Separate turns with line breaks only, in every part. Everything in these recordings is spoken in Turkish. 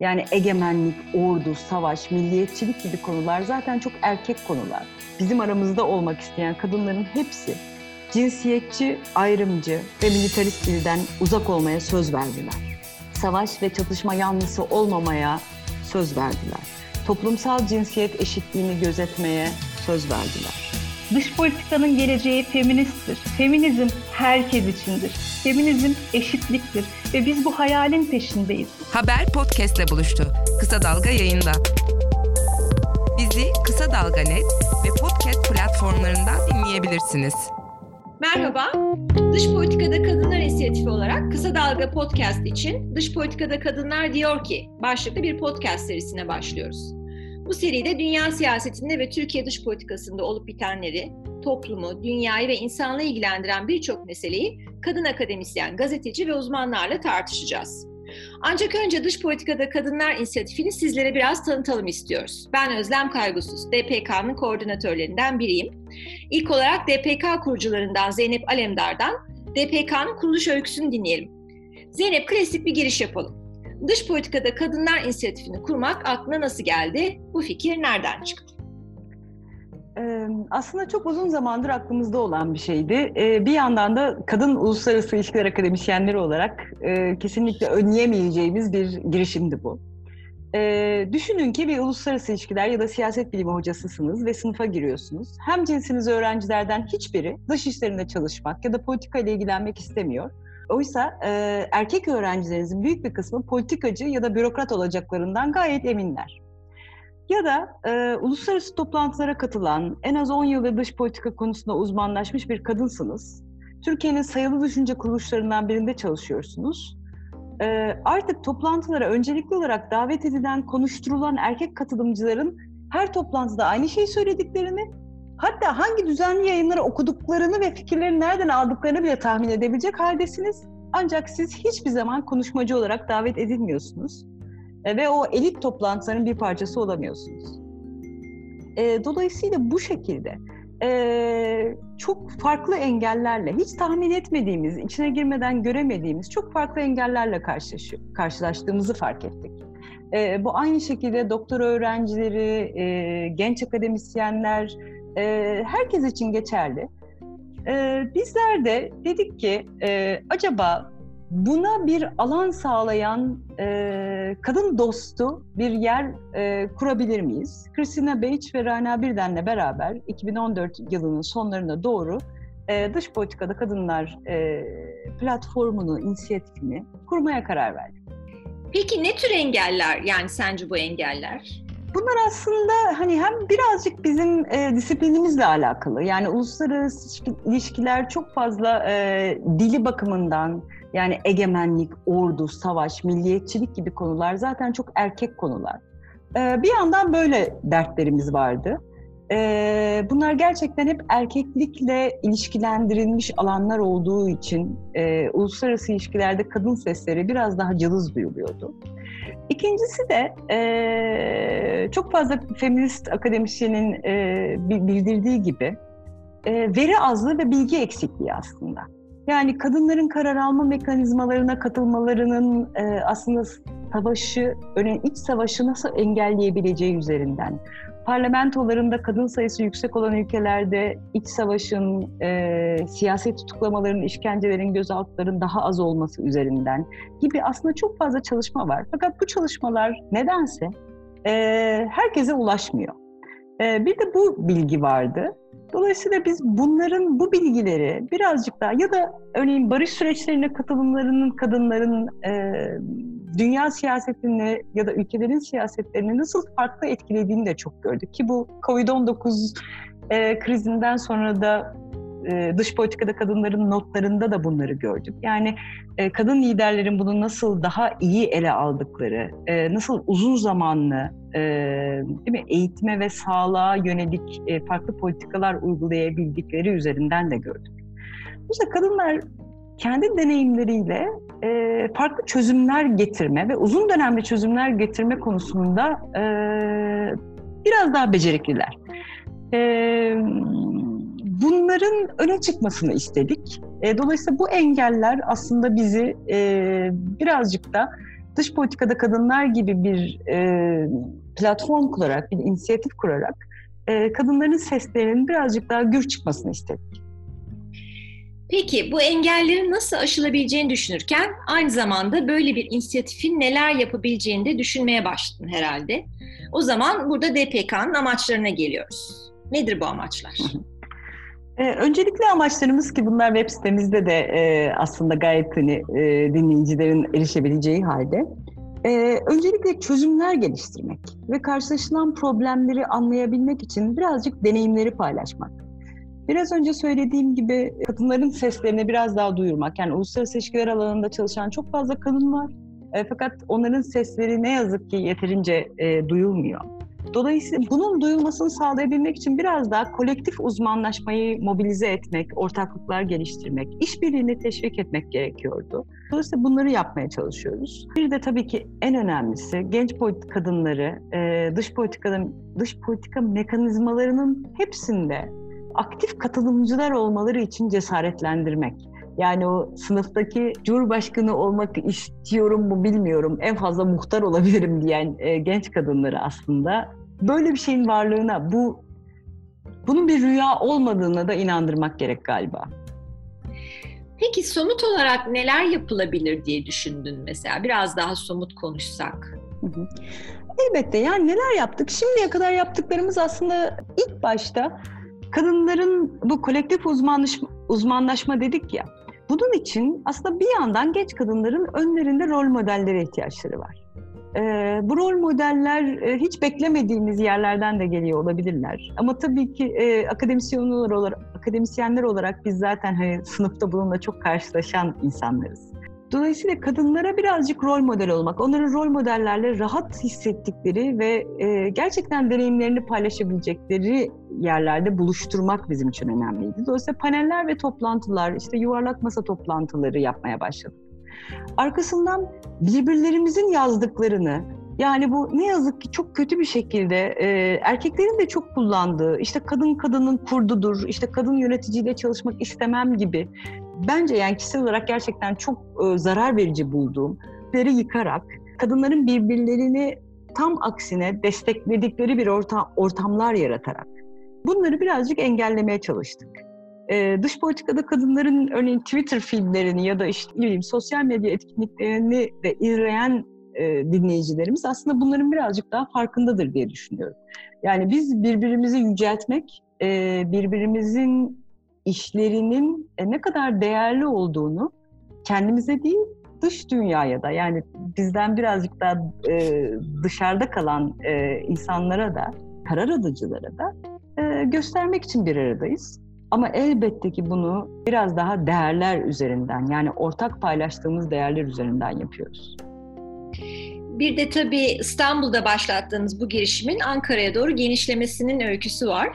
Yani egemenlik, ordu, savaş, milliyetçilik gibi konular zaten çok erkek konular. Bizim aramızda olmak isteyen kadınların hepsi cinsiyetçi, ayrımcı ve militarist dilden uzak olmaya söz verdiler. Savaş ve çatışma yanlısı olmamaya söz verdiler. Toplumsal cinsiyet eşitliğini gözetmeye söz verdiler.
Dış politikanın geleceği feministtir. Feminizm herkes içindir. Feminizm eşitliktir ve biz bu hayalin peşindeyiz.
Haber podcastle buluştu. Kısa Dalga yayında. Bizi Kısa Dalga Net ve podcast platformlarından dinleyebilirsiniz.
Merhaba, Dış Politikada Kadınlar İnisiyatifi olarak Kısa Dalga Podcast için Dış Politikada Kadınlar Diyor Ki başlıklı bir podcast serisine başlıyoruz. Bu seride dünya siyasetinde ve Türkiye dış politikasında olup bitenleri, toplumu, dünyayı ve insanlığı ilgilendiren birçok meseleyi kadın akademisyen, gazeteci ve uzmanlarla tartışacağız. Ancak önce dış politikada kadınlar inisiyatifini sizlere biraz tanıtalım istiyoruz. Ben Özlem Kaygusuz, DPK'nın koordinatörlerinden biriyim. İlk olarak DPK kurucularından Zeynep Alemdar'dan DPK'nın kuruluş öyküsünü dinleyelim. Zeynep klasik bir giriş yapalım. Dış politikada kadınlar inisiyatifini kurmak aklına nasıl geldi? Bu fikir nereden çıktı?
aslında çok uzun zamandır aklımızda olan bir şeydi. Bir yandan da kadın uluslararası ilişkiler akademisyenleri olarak kesinlikle önleyemeyeceğimiz bir girişimdi bu. düşünün ki bir uluslararası ilişkiler ya da siyaset bilimi hocasısınız ve sınıfa giriyorsunuz. Hem cinsiniz öğrencilerden hiçbiri dış işlerinde çalışmak ya da politika ile ilgilenmek istemiyor. Oysa e, erkek öğrencilerinizin büyük bir kısmı politikacı ya da bürokrat olacaklarından gayet eminler. Ya da e, uluslararası toplantılara katılan, en az 10 yıldır dış politika konusunda uzmanlaşmış bir kadınsınız. Türkiye'nin sayılı düşünce kuruluşlarından birinde çalışıyorsunuz. E, artık toplantılara öncelikli olarak davet edilen, konuşturulan erkek katılımcıların her toplantıda aynı şeyi söylediklerini, hatta hangi düzenli yayınları okuduklarını ve fikirlerini nereden aldıklarını bile tahmin edebilecek haldesiniz. Ancak siz hiçbir zaman konuşmacı olarak davet edilmiyorsunuz. E, ve o elit toplantıların bir parçası olamıyorsunuz. E, dolayısıyla bu şekilde e, çok farklı engellerle, hiç tahmin etmediğimiz, içine girmeden göremediğimiz çok farklı engellerle karşılaştığımızı fark ettik. Bu aynı şekilde doktor öğrencileri, genç akademisyenler, e, herkes için geçerli. E, bizler de dedik ki e, acaba Buna bir alan sağlayan e, kadın dostu bir yer e, kurabilir miyiz? Christina Beach ve Rana Birden'le beraber 2014 yılının sonlarına doğru e, dış politikada kadınlar e, platformunu, inisiyatifini kurmaya karar verdik.
Peki ne tür engeller yani sence bu engeller?
Bunlar aslında hani hem birazcık bizim e, disiplinimizle alakalı. Yani uluslararası ilişkiler çok fazla e, dili bakımından, yani egemenlik, ordu, savaş, milliyetçilik gibi konular zaten çok erkek konular. Ee, bir yandan böyle dertlerimiz vardı. Ee, bunlar gerçekten hep erkeklikle ilişkilendirilmiş alanlar olduğu için e, uluslararası ilişkilerde kadın sesleri biraz daha cılız duyuluyordu. İkincisi de e, çok fazla feminist akademisyenin e, bildirdiği gibi e, veri azlığı ve bilgi eksikliği aslında. Yani kadınların karar alma mekanizmalarına katılmalarının e, aslında savaşı, örneğin iç savaşı nasıl engelleyebileceği üzerinden. Parlamentolarında kadın sayısı yüksek olan ülkelerde iç savaşın, e, siyasi tutuklamaların, işkencelerin, gözaltıların daha az olması üzerinden gibi aslında çok fazla çalışma var. Fakat bu çalışmalar nedense e, herkese ulaşmıyor. E, bir de bu bilgi vardı. Dolayısıyla biz bunların bu bilgileri birazcık daha ya da örneğin barış süreçlerine katılımlarının kadınların e, dünya siyasetini ya da ülkelerin siyasetlerini nasıl farklı etkilediğini de çok gördük ki bu Covid-19 e, krizinden sonra da e, dış politikada kadınların notlarında da bunları gördük. Yani e, kadın liderlerin bunu nasıl daha iyi ele aldıkları, e, nasıl uzun zamanlı değil mi eğitime ve sağlığa yönelik farklı politikalar uygulayabildikleri üzerinden de gördük. İşte kadınlar kendi deneyimleriyle farklı çözümler getirme ve uzun dönemli çözümler getirme konusunda biraz daha becerikliler bunların öne çıkmasını istedik. E, dolayısıyla bu engeller aslında bizi e, birazcık da dış politikada kadınlar gibi bir e, platform kurarak, bir inisiyatif kurarak e, kadınların seslerinin birazcık daha gür çıkmasını istedik.
Peki bu engellerin nasıl aşılabileceğini düşünürken aynı zamanda böyle bir inisiyatifin neler yapabileceğini de düşünmeye başladın herhalde. O zaman burada DPK'nın amaçlarına geliyoruz. Nedir bu amaçlar?
Ee, öncelikli amaçlarımız ki bunlar web sitemizde de e, aslında gayet hani, e, dinleyicilerin erişebileceği halde. E, öncelikle çözümler geliştirmek ve karşılaşılan problemleri anlayabilmek için birazcık deneyimleri paylaşmak. Biraz önce söylediğim gibi kadınların seslerini biraz daha duyurmak. Yani uluslararası ilişkiler alanında çalışan çok fazla kadın var. E, fakat onların sesleri ne yazık ki yeterince e, duyulmuyor. Dolayısıyla bunun duyulmasını sağlayabilmek için biraz daha kolektif uzmanlaşmayı mobilize etmek, ortaklıklar geliştirmek, işbirliğini teşvik etmek gerekiyordu. Dolayısıyla bunları yapmaya çalışıyoruz. Bir de tabii ki en önemlisi genç politik kadınları e, dış politikanın dış politika mekanizmalarının hepsinde aktif katılımcılar olmaları için cesaretlendirmek. Yani o sınıftaki cumhurbaşkanı olmak istiyorum mu bilmiyorum, en fazla muhtar olabilirim diyen e, genç kadınları aslında böyle bir şeyin varlığına, bu bunun bir rüya olmadığına da inandırmak gerek galiba.
Peki somut olarak neler yapılabilir diye düşündün mesela? Biraz daha somut konuşsak.
Elbette yani neler yaptık? Şimdiye kadar yaptıklarımız aslında ilk başta kadınların bu kolektif uzmanlaşma, uzmanlaşma dedik ya. Bunun için aslında bir yandan genç kadınların önlerinde rol modellere ihtiyaçları var. Ee, bu rol modeller e, hiç beklemediğimiz yerlerden de geliyor olabilirler. Ama tabii ki e, akademisyenler olarak, akademisyenler olarak biz zaten hani sınıfta bununla çok karşılaşan insanlarız. Dolayısıyla kadınlara birazcık rol model olmak, onların rol modellerle rahat hissettikleri ve e, gerçekten deneyimlerini paylaşabilecekleri yerlerde buluşturmak bizim için önemliydi. Dolayısıyla paneller ve toplantılar, işte yuvarlak masa toplantıları yapmaya başladık. Arkasından birbirlerimizin yazdıklarını, yani bu ne yazık ki çok kötü bir şekilde e, erkeklerin de çok kullandığı, işte kadın kadının kurdudur, işte kadın yöneticiyle çalışmak istemem gibi bence yani kişisel olarak gerçekten çok e, zarar verici bulduğum leri yıkarak kadınların birbirlerini tam aksine destekledikleri bir ortam, ortamlar yaratarak bunları birazcık engellemeye çalıştık. Ee, dış politikada kadınların örneğin Twitter filmlerini ya da işte ne bileyim sosyal medya etkinliklerini de izleyen e, dinleyicilerimiz aslında bunların birazcık daha farkındadır diye düşünüyorum. Yani biz birbirimizi yüceltmek, e, birbirimizin işlerinin e, ne kadar değerli olduğunu kendimize değil dış dünyaya da yani bizden birazcık daha e, dışarıda kalan e, insanlara da karar alıcılara da e, göstermek için bir aradayız. Ama elbette ki bunu biraz daha değerler üzerinden yani ortak paylaştığımız değerler üzerinden yapıyoruz.
Bir de tabii İstanbul'da başlattığınız bu girişimin Ankara'ya doğru genişlemesinin öyküsü var.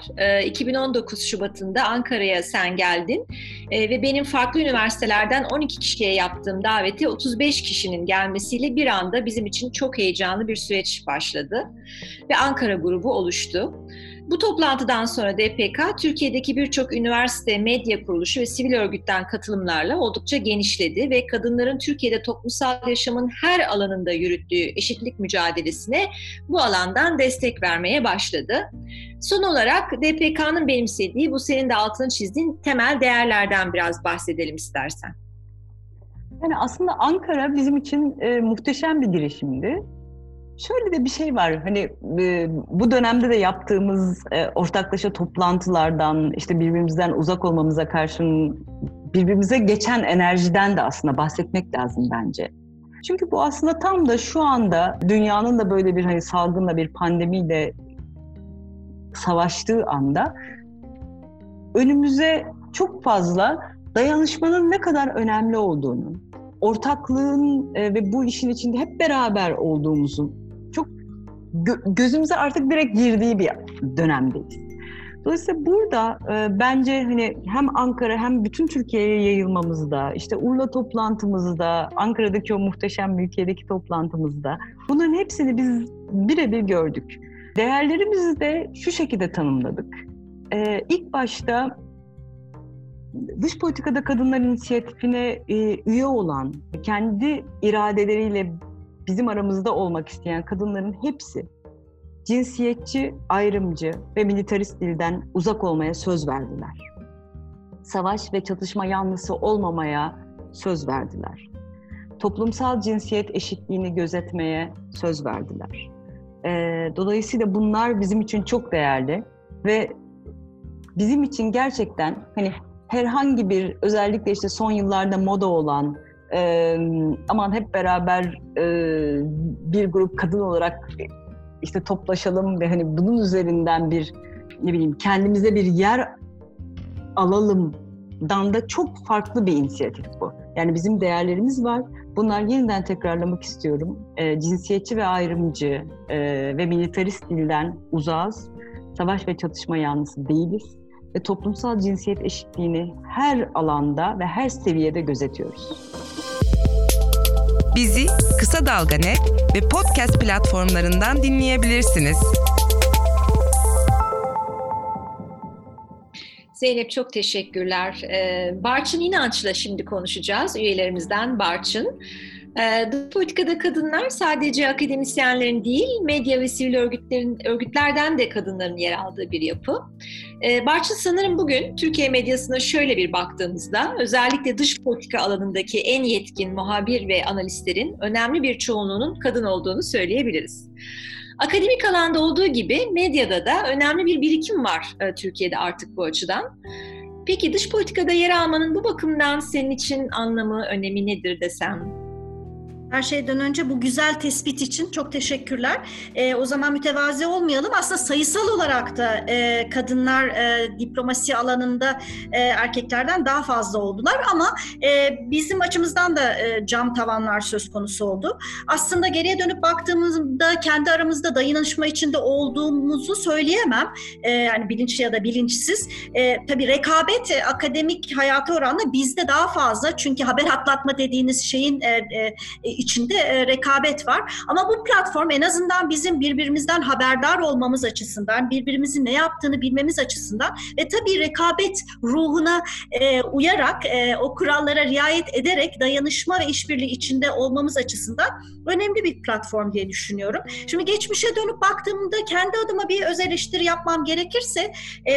2019 ee, Şubat'ında Ankara'ya sen geldin ee, ve benim farklı üniversitelerden 12 kişiye yaptığım daveti 35 kişinin gelmesiyle bir anda bizim için çok heyecanlı bir süreç başladı ve Ankara grubu oluştu. Bu toplantıdan sonra DPK, Türkiye'deki birçok üniversite, medya kuruluşu ve sivil örgütten katılımlarla oldukça genişledi ve kadınların Türkiye'de toplumsal yaşamın her alanında yürüttüğü eşitlik mücadelesine bu alandan destek vermeye başladı. Son olarak DPK'nın benimsediği, bu senin de altını çizdiğin temel değerlerden biraz bahsedelim istersen.
Yani aslında Ankara bizim için e, muhteşem bir girişimdi. Şöyle de bir şey var hani e, bu dönemde de yaptığımız e, ortaklaşa toplantılardan işte birbirimizden uzak olmamıza karşın birbirimize geçen enerjiden de aslında bahsetmek lazım bence. Çünkü bu aslında tam da şu anda dünyanın da böyle bir hani salgınla bir pandemiyle savaştığı anda önümüze çok fazla dayanışmanın ne kadar önemli olduğunu, ortaklığın e, ve bu işin içinde hep beraber olduğumuzu gö- gözümüze artık direkt girdiği bir dönemdeyiz. Dolayısıyla burada e, bence hani hem Ankara hem bütün Türkiye'ye yayılmamızda, işte Urla toplantımızda, Ankara'daki o muhteşem ülkedeki toplantımızda bunların hepsini biz birebir gördük. Değerlerimizi de şu şekilde tanımladık. E, ilk başta dış politikada kadınlar inisiyatifine e, üye olan, kendi iradeleriyle bizim aramızda olmak isteyen kadınların hepsi cinsiyetçi, ayrımcı ve militarist dilden uzak olmaya söz verdiler. Savaş ve çatışma yanlısı olmamaya söz verdiler. Toplumsal cinsiyet eşitliğini gözetmeye söz verdiler. E, dolayısıyla bunlar bizim için çok değerli ve bizim için gerçekten hani herhangi bir özellikle işte son yıllarda moda olan e, aman hep beraber e, bir grup kadın olarak işte toplaşalım ve hani bunun üzerinden bir ne bileyim kendimize bir yer alalımdan da çok farklı bir inisiyatif bu. Yani bizim değerlerimiz var. Bunlar yeniden tekrarlamak istiyorum. E, cinsiyetçi ve ayrımcı e, ve militarist dilden uzağız. Savaş ve çatışma yanlısı değiliz. Ve toplumsal cinsiyet eşitliğini her alanda ve her seviyede gözetiyoruz.
Bizi Kısa Dalga Net ve podcast platformlarından dinleyebilirsiniz.
Zeynep çok teşekkürler. Ee, Barçın İnanç'la şimdi konuşacağız. Üyelerimizden Barçın. Ee, Dış politikada kadınlar sadece akademisyenlerin değil, medya ve sivil örgütlerin örgütlerden de kadınların yer aldığı bir yapı. Ee, Barçın sanırım bugün Türkiye medyasına şöyle bir baktığımızda özellikle dış politika alanındaki en yetkin muhabir ve analistlerin önemli bir çoğunluğunun kadın olduğunu söyleyebiliriz. Akademik alanda olduğu gibi medyada da önemli bir birikim var e, Türkiye'de artık bu açıdan. Peki dış politikada yer almanın bu bakımdan senin için anlamı, önemi nedir desem?
Her şeyden önce bu güzel tespit için çok teşekkürler. E, o zaman mütevazi olmayalım. Aslında sayısal olarak da e, kadınlar e, diplomasi alanında e, erkeklerden daha fazla oldular ama e, bizim açımızdan da e, cam tavanlar söz konusu oldu. Aslında geriye dönüp baktığımızda kendi aramızda dayanışma içinde olduğumuzu söyleyemem. E, yani bilinçli ya da bilinçsiz. E, tabii rekabet e, akademik hayata oranla bizde daha fazla. Çünkü haber atlatma dediğiniz şeyin e, e, içinde e, rekabet var. Ama bu platform en azından bizim birbirimizden haberdar olmamız açısından, birbirimizin ne yaptığını bilmemiz açısından ve tabii rekabet ruhuna e, uyarak, e, o kurallara riayet ederek dayanışma ve işbirliği içinde olmamız açısından önemli bir platform diye düşünüyorum. Şimdi geçmişe dönüp baktığımda kendi adıma bir öz eleştiri yapmam gerekirse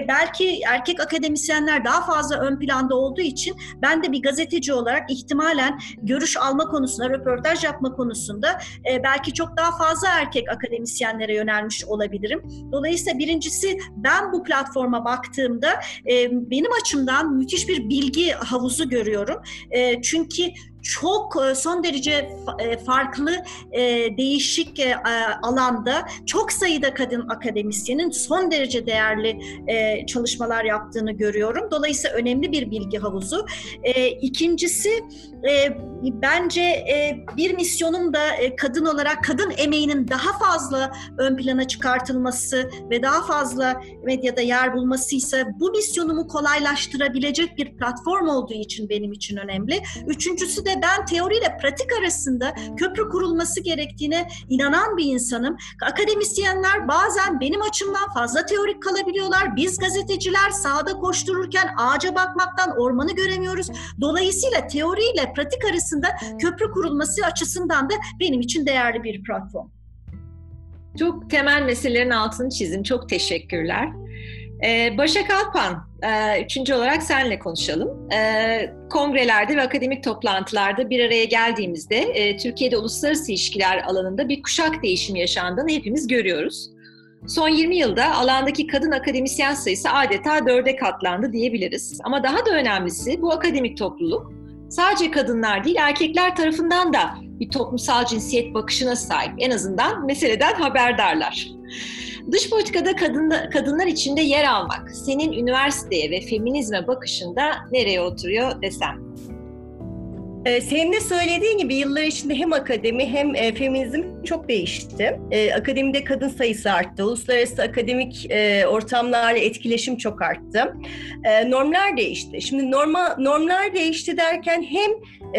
belki erkek akademisyenler daha fazla ön planda olduğu için ben de bir gazeteci olarak ihtimalen görüş alma konusunda, röportaj yapma konusunda e, belki çok daha fazla erkek akademisyenlere yönelmiş olabilirim. Dolayısıyla birincisi ben bu platforma baktığımda e, benim açımdan müthiş bir bilgi havuzu görüyorum. E, çünkü çok e, son derece e, farklı e, değişik alanda çok sayıda kadın akademisyenin son derece değerli çalışmalar yaptığını görüyorum. Dolayısıyla önemli bir bilgi havuzu. İkincisi bence bir misyonum da kadın olarak kadın emeğinin daha fazla ön plana çıkartılması ve daha fazla medyada yer bulması ise bu misyonumu kolaylaştırabilecek bir platform olduğu için benim için önemli. Üçüncüsü de ben teoriyle pratik arasında köprü kurulması gerektiğine inanan bir insanım. Akademisyenler bazen benim açımdan fazla teorik kalabiliyorlar. Biz gazeteciler sahada koştururken ağaca bakmaktan ormanı göremiyoruz. Dolayısıyla teoriyle pratik arasında köprü kurulması açısından da benim için değerli bir platform.
Çok temel meselelerin altını çizin. Çok teşekkürler. Ee, Başak Alpan, e, üçüncü olarak seninle konuşalım. Ee, kongrelerde ve akademik toplantılarda bir araya geldiğimizde e, Türkiye'de uluslararası ilişkiler alanında bir kuşak değişimi yaşandığını hepimiz görüyoruz. Son 20 yılda alandaki kadın akademisyen sayısı adeta dörde katlandı diyebiliriz. Ama daha da önemlisi bu akademik topluluk sadece kadınlar değil erkekler tarafından da bir toplumsal cinsiyet bakışına sahip. En azından meseleden haberdarlar. Dış politikada kadın, kadınlar içinde yer almak senin üniversiteye ve feminizme bakışında nereye oturuyor desem?
Ee, senin de söylediğin gibi yıllar içinde hem akademi hem e, feminizm çok değişti. E, akademide kadın sayısı arttı. Uluslararası akademik e, ortamlarla etkileşim çok arttı. E, normlar değişti. Şimdi norma, normlar değişti derken hem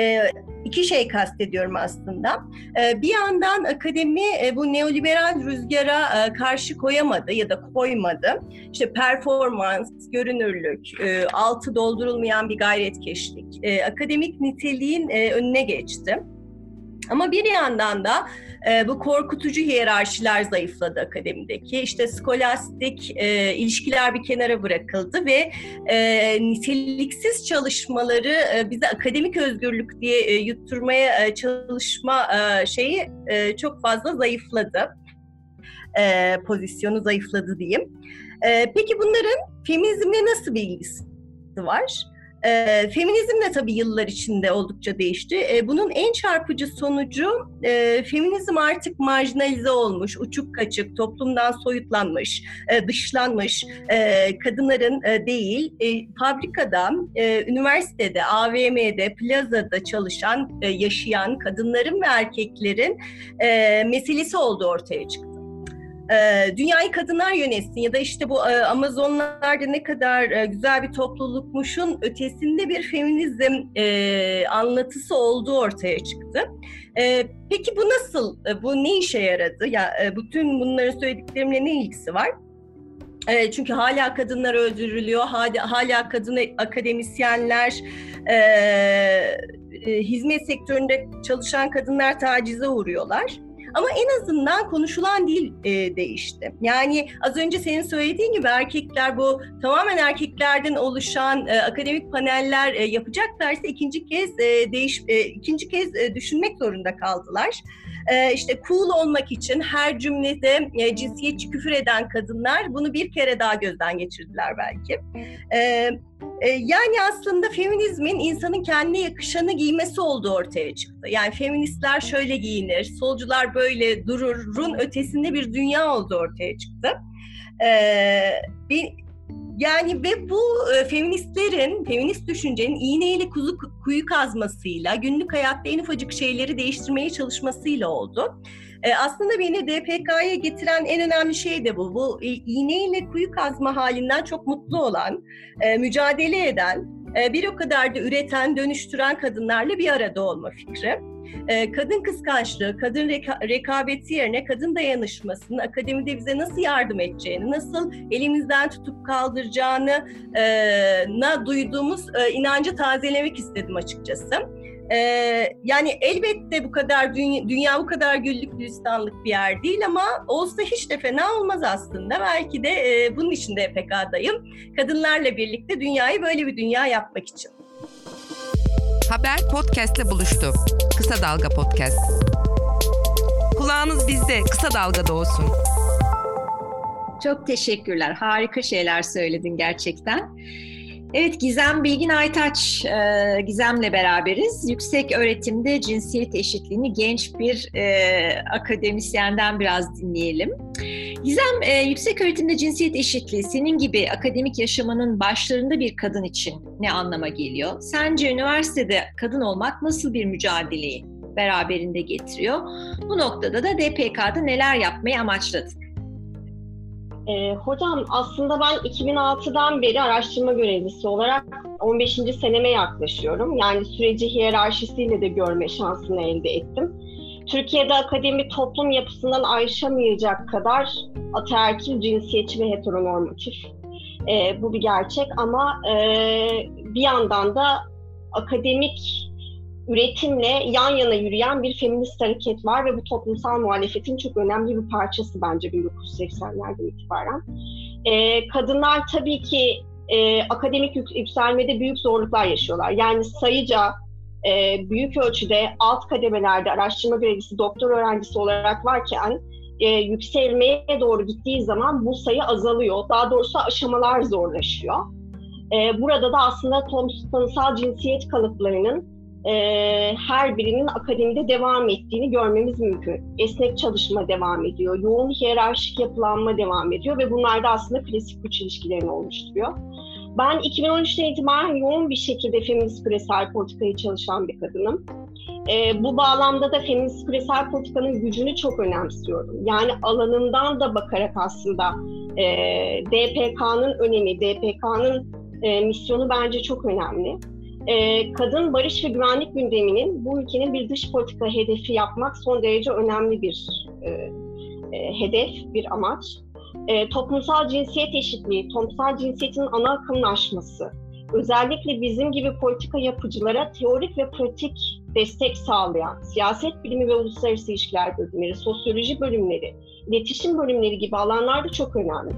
e, iki şey kastediyorum aslında. Ee, bir yandan akademi e, bu neoliberal rüzgara e, karşı koyamadı ya da koymadı. İşte performans, görünürlük, e, altı doldurulmayan bir gayretkeşlik, akademik niteliğin önüne geçti. Ama bir yandan da e, bu korkutucu hiyerarşiler zayıfladı akademideki. İşte skolastik e, ilişkiler bir kenara bırakıldı ve e, niteliksiz çalışmaları e, bize akademik özgürlük diye e, yutturmaya e, çalışma e, şeyi e, çok fazla zayıfladı. E, pozisyonu zayıfladı diyeyim. E, peki bunların feminizmle nasıl bir ilgisi var? E, feminizm de tabii yıllar içinde oldukça değişti. E, bunun en çarpıcı sonucu e, feminizm artık marjinalize olmuş, uçuk kaçık, toplumdan soyutlanmış, e, dışlanmış e, kadınların e, değil, e, fabrikada, e, üniversitede, AVM'de, plazada çalışan, e, yaşayan kadınların ve erkeklerin e, meselesi olduğu ortaya çıktı e, dünyayı kadınlar yönetsin ya da işte bu e, Amazonlarda ne kadar e, güzel bir toplulukmuşun ötesinde bir feminizm e, anlatısı olduğu ortaya çıktı. E, peki bu nasıl, e, bu ne işe yaradı? Ya e, bütün bunların söylediklerimle ne ilgisi var? E, çünkü hala kadınlar öldürülüyor, hala, kadın akademisyenler, e, e, hizmet sektöründe çalışan kadınlar tacize uğruyorlar. Ama en azından konuşulan dil e, değişti. Yani az önce senin söylediğin gibi erkekler bu tamamen erkeklerden oluşan e, akademik paneller e, yapacaklarsa ikinci kez e, değiş e, ikinci kez e, düşünmek zorunda kaldılar. E, işte cool olmak için her cümlede e, cinsiyetçi küfür eden kadınlar bunu bir kere daha gözden geçirdiler belki. E, e, yani aslında feminizmin insanın kendine yakışanı giymesi olduğu ortaya çıktı. Yani feministler şöyle giyinir, solcular böyle dururun ötesinde bir dünya olduğu ortaya çıktı. Ee, bir, yani ve bu e, feministlerin, feminist düşüncenin iğneyle kuzu, kuyu kazmasıyla, günlük hayatta en ufacık şeyleri değiştirmeye çalışmasıyla oldu. E, aslında beni DPK'ya getiren en önemli şey de bu. Bu e, iğneyle kuyu kazma halinden çok mutlu olan, e, mücadele eden, e, bir o kadar da üreten, dönüştüren kadınlarla bir arada olma fikri. E, kadın kıskançlığı, kadın reka- rekabeti yerine kadın dayanışmasının akademide bize nasıl yardım edeceğini, nasıl elimizden tutup kaldıracağını e, na duyduğumuz e, inancı tazelemek istedim açıkçası. Ee, yani elbette bu kadar dünya, dünya bu kadar güllük gülistanlık bir yer değil ama olsa hiç de fena olmaz aslında. Belki de e, bunun için de EPK'dayım. Kadınlarla birlikte dünyayı böyle bir dünya yapmak için.
Haber podcastle buluştu. Kısa Dalga Podcast. Kulağınız bizde, kısa dalgada olsun.
Çok teşekkürler. Harika şeyler söyledin gerçekten. Evet Gizem Bilgin Aytaç, e, Gizem'le beraberiz. Yüksek öğretimde cinsiyet eşitliğini genç bir e, akademisyenden biraz dinleyelim. Gizem, e, yüksek öğretimde cinsiyet eşitliği senin gibi akademik yaşamanın başlarında bir kadın için ne anlama geliyor? Sence üniversitede kadın olmak nasıl bir mücadeleyi beraberinde getiriyor? Bu noktada da DPK'da neler yapmayı amaçladın?
E, hocam aslında ben 2006'dan beri araştırma görevlisi olarak 15. seneme yaklaşıyorum. Yani süreci hiyerarşisiyle de görme şansını elde ettim. Türkiye'de akademi toplum yapısından ayrışamayacak kadar ataerkil, cinsiyetçi ve heteronormatif. E, bu bir gerçek ama e, bir yandan da akademik üretimle yan yana yürüyen bir feminist hareket var ve bu toplumsal muhalefetin çok önemli bir parçası bence 1980'lerden itibaren. E, kadınlar tabii ki e, akademik yükselmede büyük zorluklar yaşıyorlar. Yani sayıca e, büyük ölçüde alt kademelerde araştırma görevlisi, doktor öğrencisi olarak varken e, yükselmeye doğru gittiği zaman bu sayı azalıyor. Daha doğrusu aşamalar zorlaşıyor. E, burada da aslında toplumsal cinsiyet kalıplarının e, her birinin akademide devam ettiğini görmemiz mümkün. Esnek çalışma devam ediyor, yoğun hiyerarşik yapılanma devam ediyor ve bunlar da aslında klasik güç ilişkilerini oluşturuyor. Ben 2013'ten itibaren yoğun bir şekilde feminist küresel politikayı çalışan bir kadınım. E, bu bağlamda da feminist küresel politikanın gücünü çok önemsiyorum. Yani alanından da bakarak aslında e, DPK'nın önemi, DPK'nın e, misyonu bence çok önemli e, kadın barış ve güvenlik gündeminin bu ülkenin bir dış politika hedefi yapmak son derece önemli bir e, e, hedef, bir amaç. E, toplumsal cinsiyet eşitliği, toplumsal cinsiyetin ana akımını aşması, özellikle bizim gibi politika yapıcılara teorik ve pratik destek sağlayan siyaset bilimi ve uluslararası ilişkiler bölümleri, sosyoloji bölümleri, iletişim bölümleri gibi alanlar da çok önemli.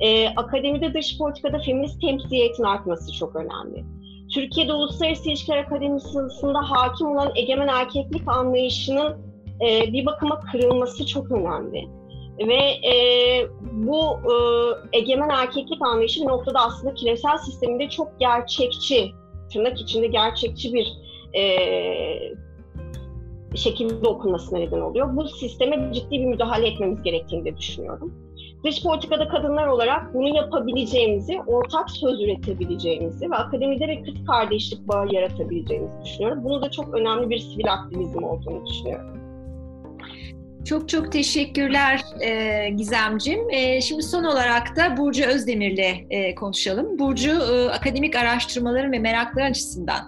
Ee, akademide dış politikada feminist temsiliyetin artması çok önemli. Türkiye'de Uluslararası İlişkiler Akademisi'nde hakim olan egemen erkeklik anlayışının e, bir bakıma kırılması çok önemli. Ve e, bu e, egemen erkeklik anlayışı noktada aslında küresel sisteminde çok gerçekçi, tırnak içinde gerçekçi bir e, şekilde okunmasına neden oluyor. Bu sisteme ciddi bir müdahale etmemiz gerektiğini de düşünüyorum. Dış politikada kadınlar olarak bunu yapabileceğimizi, ortak söz üretebileceğimizi ve akademide bir kız kardeşlik bağı yaratabileceğimizi düşünüyorum. Bunu da çok önemli bir sivil aktivizm olduğunu düşünüyorum.
Çok çok teşekkürler e, Gizemcim. E, şimdi son olarak da Burcu Özdemir'le e, konuşalım. Burcu e, akademik araştırmaların ve merakları açısından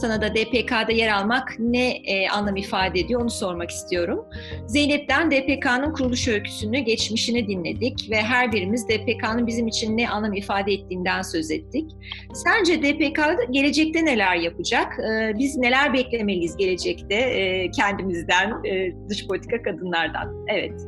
sana da DPK'da yer almak ne e, anlam ifade ediyor onu sormak istiyorum. Zeynep'ten DPK'nın kuruluş öyküsünü, geçmişini dinledik ve her birimiz DPK'nın bizim için ne anlam ifade ettiğinden söz ettik. Sence DPK gelecekte neler yapacak? E, biz neler beklemeliyiz gelecekte e, kendimizden, e, dış politika kadınlardan? Evet.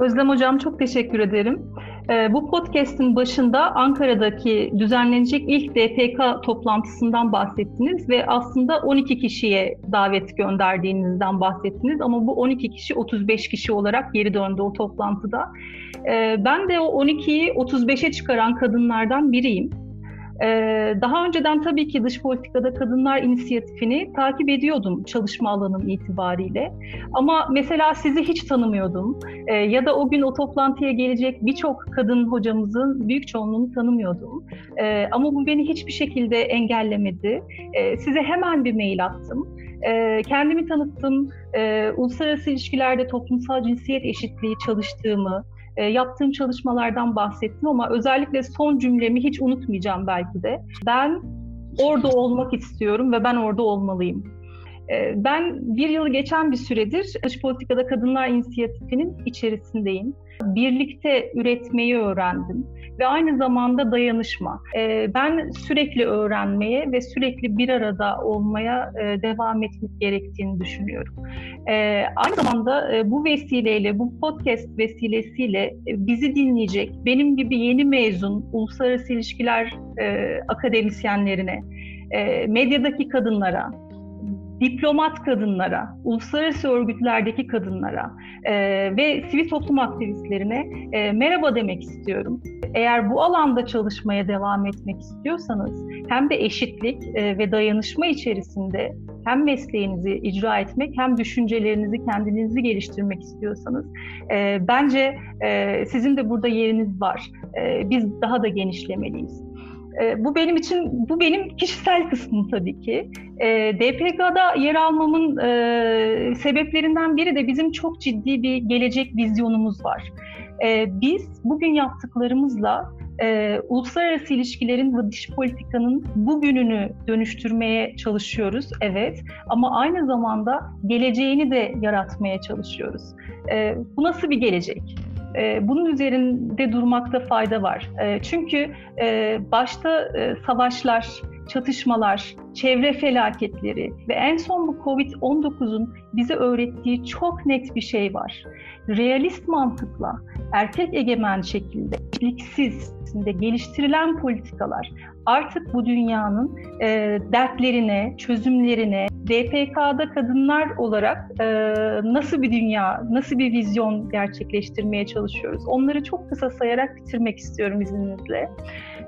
Özlem Hocam çok teşekkür ederim. Ee, bu podcast'in başında Ankara'daki düzenlenecek ilk DPK toplantısından bahsettiniz ve aslında 12 kişiye davet gönderdiğinizden bahsettiniz ama bu 12 kişi 35 kişi olarak geri döndü o toplantıda. Ee, ben de o 12'yi 35'e çıkaran kadınlardan biriyim. Ee, daha önceden tabii ki dış politikada kadınlar inisiyatifini takip ediyordum çalışma alanım itibariyle. Ama mesela sizi hiç tanımıyordum ee, ya da o gün o toplantıya gelecek birçok kadın hocamızın büyük çoğunluğunu tanımıyordum. Ee, ama bu beni hiçbir şekilde engellemedi. Size hemen bir mail attım. Kendimi tanıttım, uluslararası ilişkilerde toplumsal cinsiyet eşitliği çalıştığımı, e, yaptığım çalışmalardan bahsettim ama özellikle son cümlemi hiç unutmayacağım belki de. Ben orada olmak istiyorum ve ben orada olmalıyım. E, ben bir yıl geçen bir süredir Dış Politikada Kadınlar İnisiyatifi'nin içerisindeyim. Birlikte üretmeyi öğrendim ve aynı zamanda dayanışma. E, ben sürekli öğrenmeye ve sürekli bir arada olmaya e, devam etmek gerektiğini düşünüyorum. E, aynı zamanda e, bu vesileyle, bu podcast vesilesiyle e, bizi dinleyecek, benim gibi yeni mezun uluslararası ilişkiler e, akademisyenlerine, e, medyadaki kadınlara, diplomat kadınlara, uluslararası örgütlerdeki kadınlara e, ve sivil toplum aktivistlerine e, merhaba demek istiyorum. Eğer bu alanda çalışmaya devam etmek istiyorsanız hem de eşitlik e, ve dayanışma içerisinde hem mesleğinizi icra etmek hem düşüncelerinizi kendinizi geliştirmek istiyorsanız e, bence e, sizin de burada yeriniz var. E, biz daha da genişlemeliyiz. E, bu benim için, bu benim kişisel kısmım tabii ki. E, DPK'da yer almamın e, sebeplerinden biri de bizim çok ciddi bir gelecek vizyonumuz var. E, biz bugün yaptıklarımızla e, uluslararası ilişkilerin ve dış politikanın bugününü dönüştürmeye çalışıyoruz, evet. Ama aynı zamanda geleceğini de yaratmaya çalışıyoruz. E, bu nasıl bir gelecek? E, bunun üzerinde durmakta fayda var. E, çünkü e, başta e, savaşlar, çatışmalar, çevre felaketleri ve en son bu Covid-19'un bize öğrettiği çok net bir şey var. Realist mantıkla, erkek egemen şekilde, eşliksiz geliştirilen politikalar artık bu dünyanın e, dertlerine, çözümlerine, DPK'da kadınlar olarak e, nasıl bir dünya, nasıl bir vizyon gerçekleştirmeye çalışıyoruz? Onları çok kısa sayarak bitirmek istiyorum izninizle.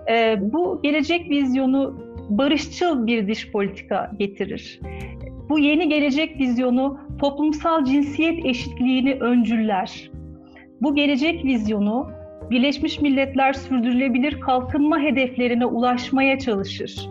E, bu gelecek vizyonu barışçıl bir dış politika getirir. Bu yeni gelecek vizyonu toplumsal cinsiyet eşitliğini öncüller. Bu gelecek vizyonu Birleşmiş Milletler sürdürülebilir kalkınma hedeflerine ulaşmaya çalışır.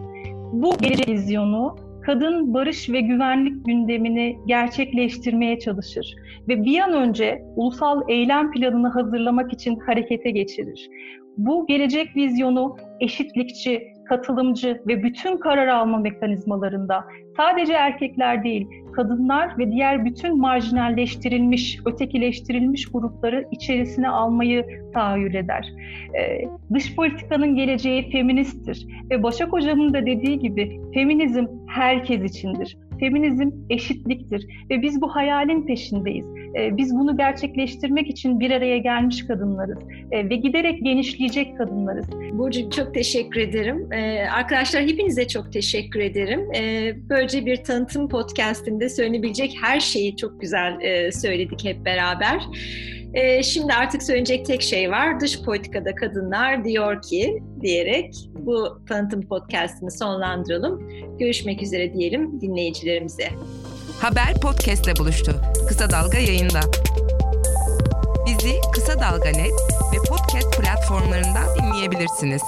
Bu gelecek vizyonu kadın barış ve güvenlik gündemini gerçekleştirmeye çalışır ve bir an önce ulusal eylem planını hazırlamak için harekete geçirir. Bu gelecek vizyonu eşitlikçi, katılımcı ve bütün karar alma mekanizmalarında sadece erkekler değil, kadınlar ve diğer bütün marjinalleştirilmiş, ötekileştirilmiş grupları içerisine almayı tahayyül eder. Ee, dış politikanın geleceği feministtir ve Başak Hocam'ın da dediği gibi feminizm herkes içindir. Feminizm eşitliktir ve biz bu hayalin peşindeyiz. E, biz bunu gerçekleştirmek için bir araya gelmiş kadınlarız e, ve giderek genişleyecek kadınlarız.
Burcu çok teşekkür ederim. E, arkadaşlar hepinize çok teşekkür ederim. E, böylece bir tanıtım podcastinde söylenebilecek her şeyi çok güzel e, söyledik hep beraber. E, şimdi artık söyleyecek tek şey var. Dış politikada kadınlar diyor ki diyerek bu tanıtım podcastını sonlandıralım. Görüşmek üzere diyelim dinleyicilerimize.
Haber podcastle buluştu. Kısa Dalga yayında. Bizi Kısa Dalga Net ve podcast platformlarından dinleyebilirsiniz.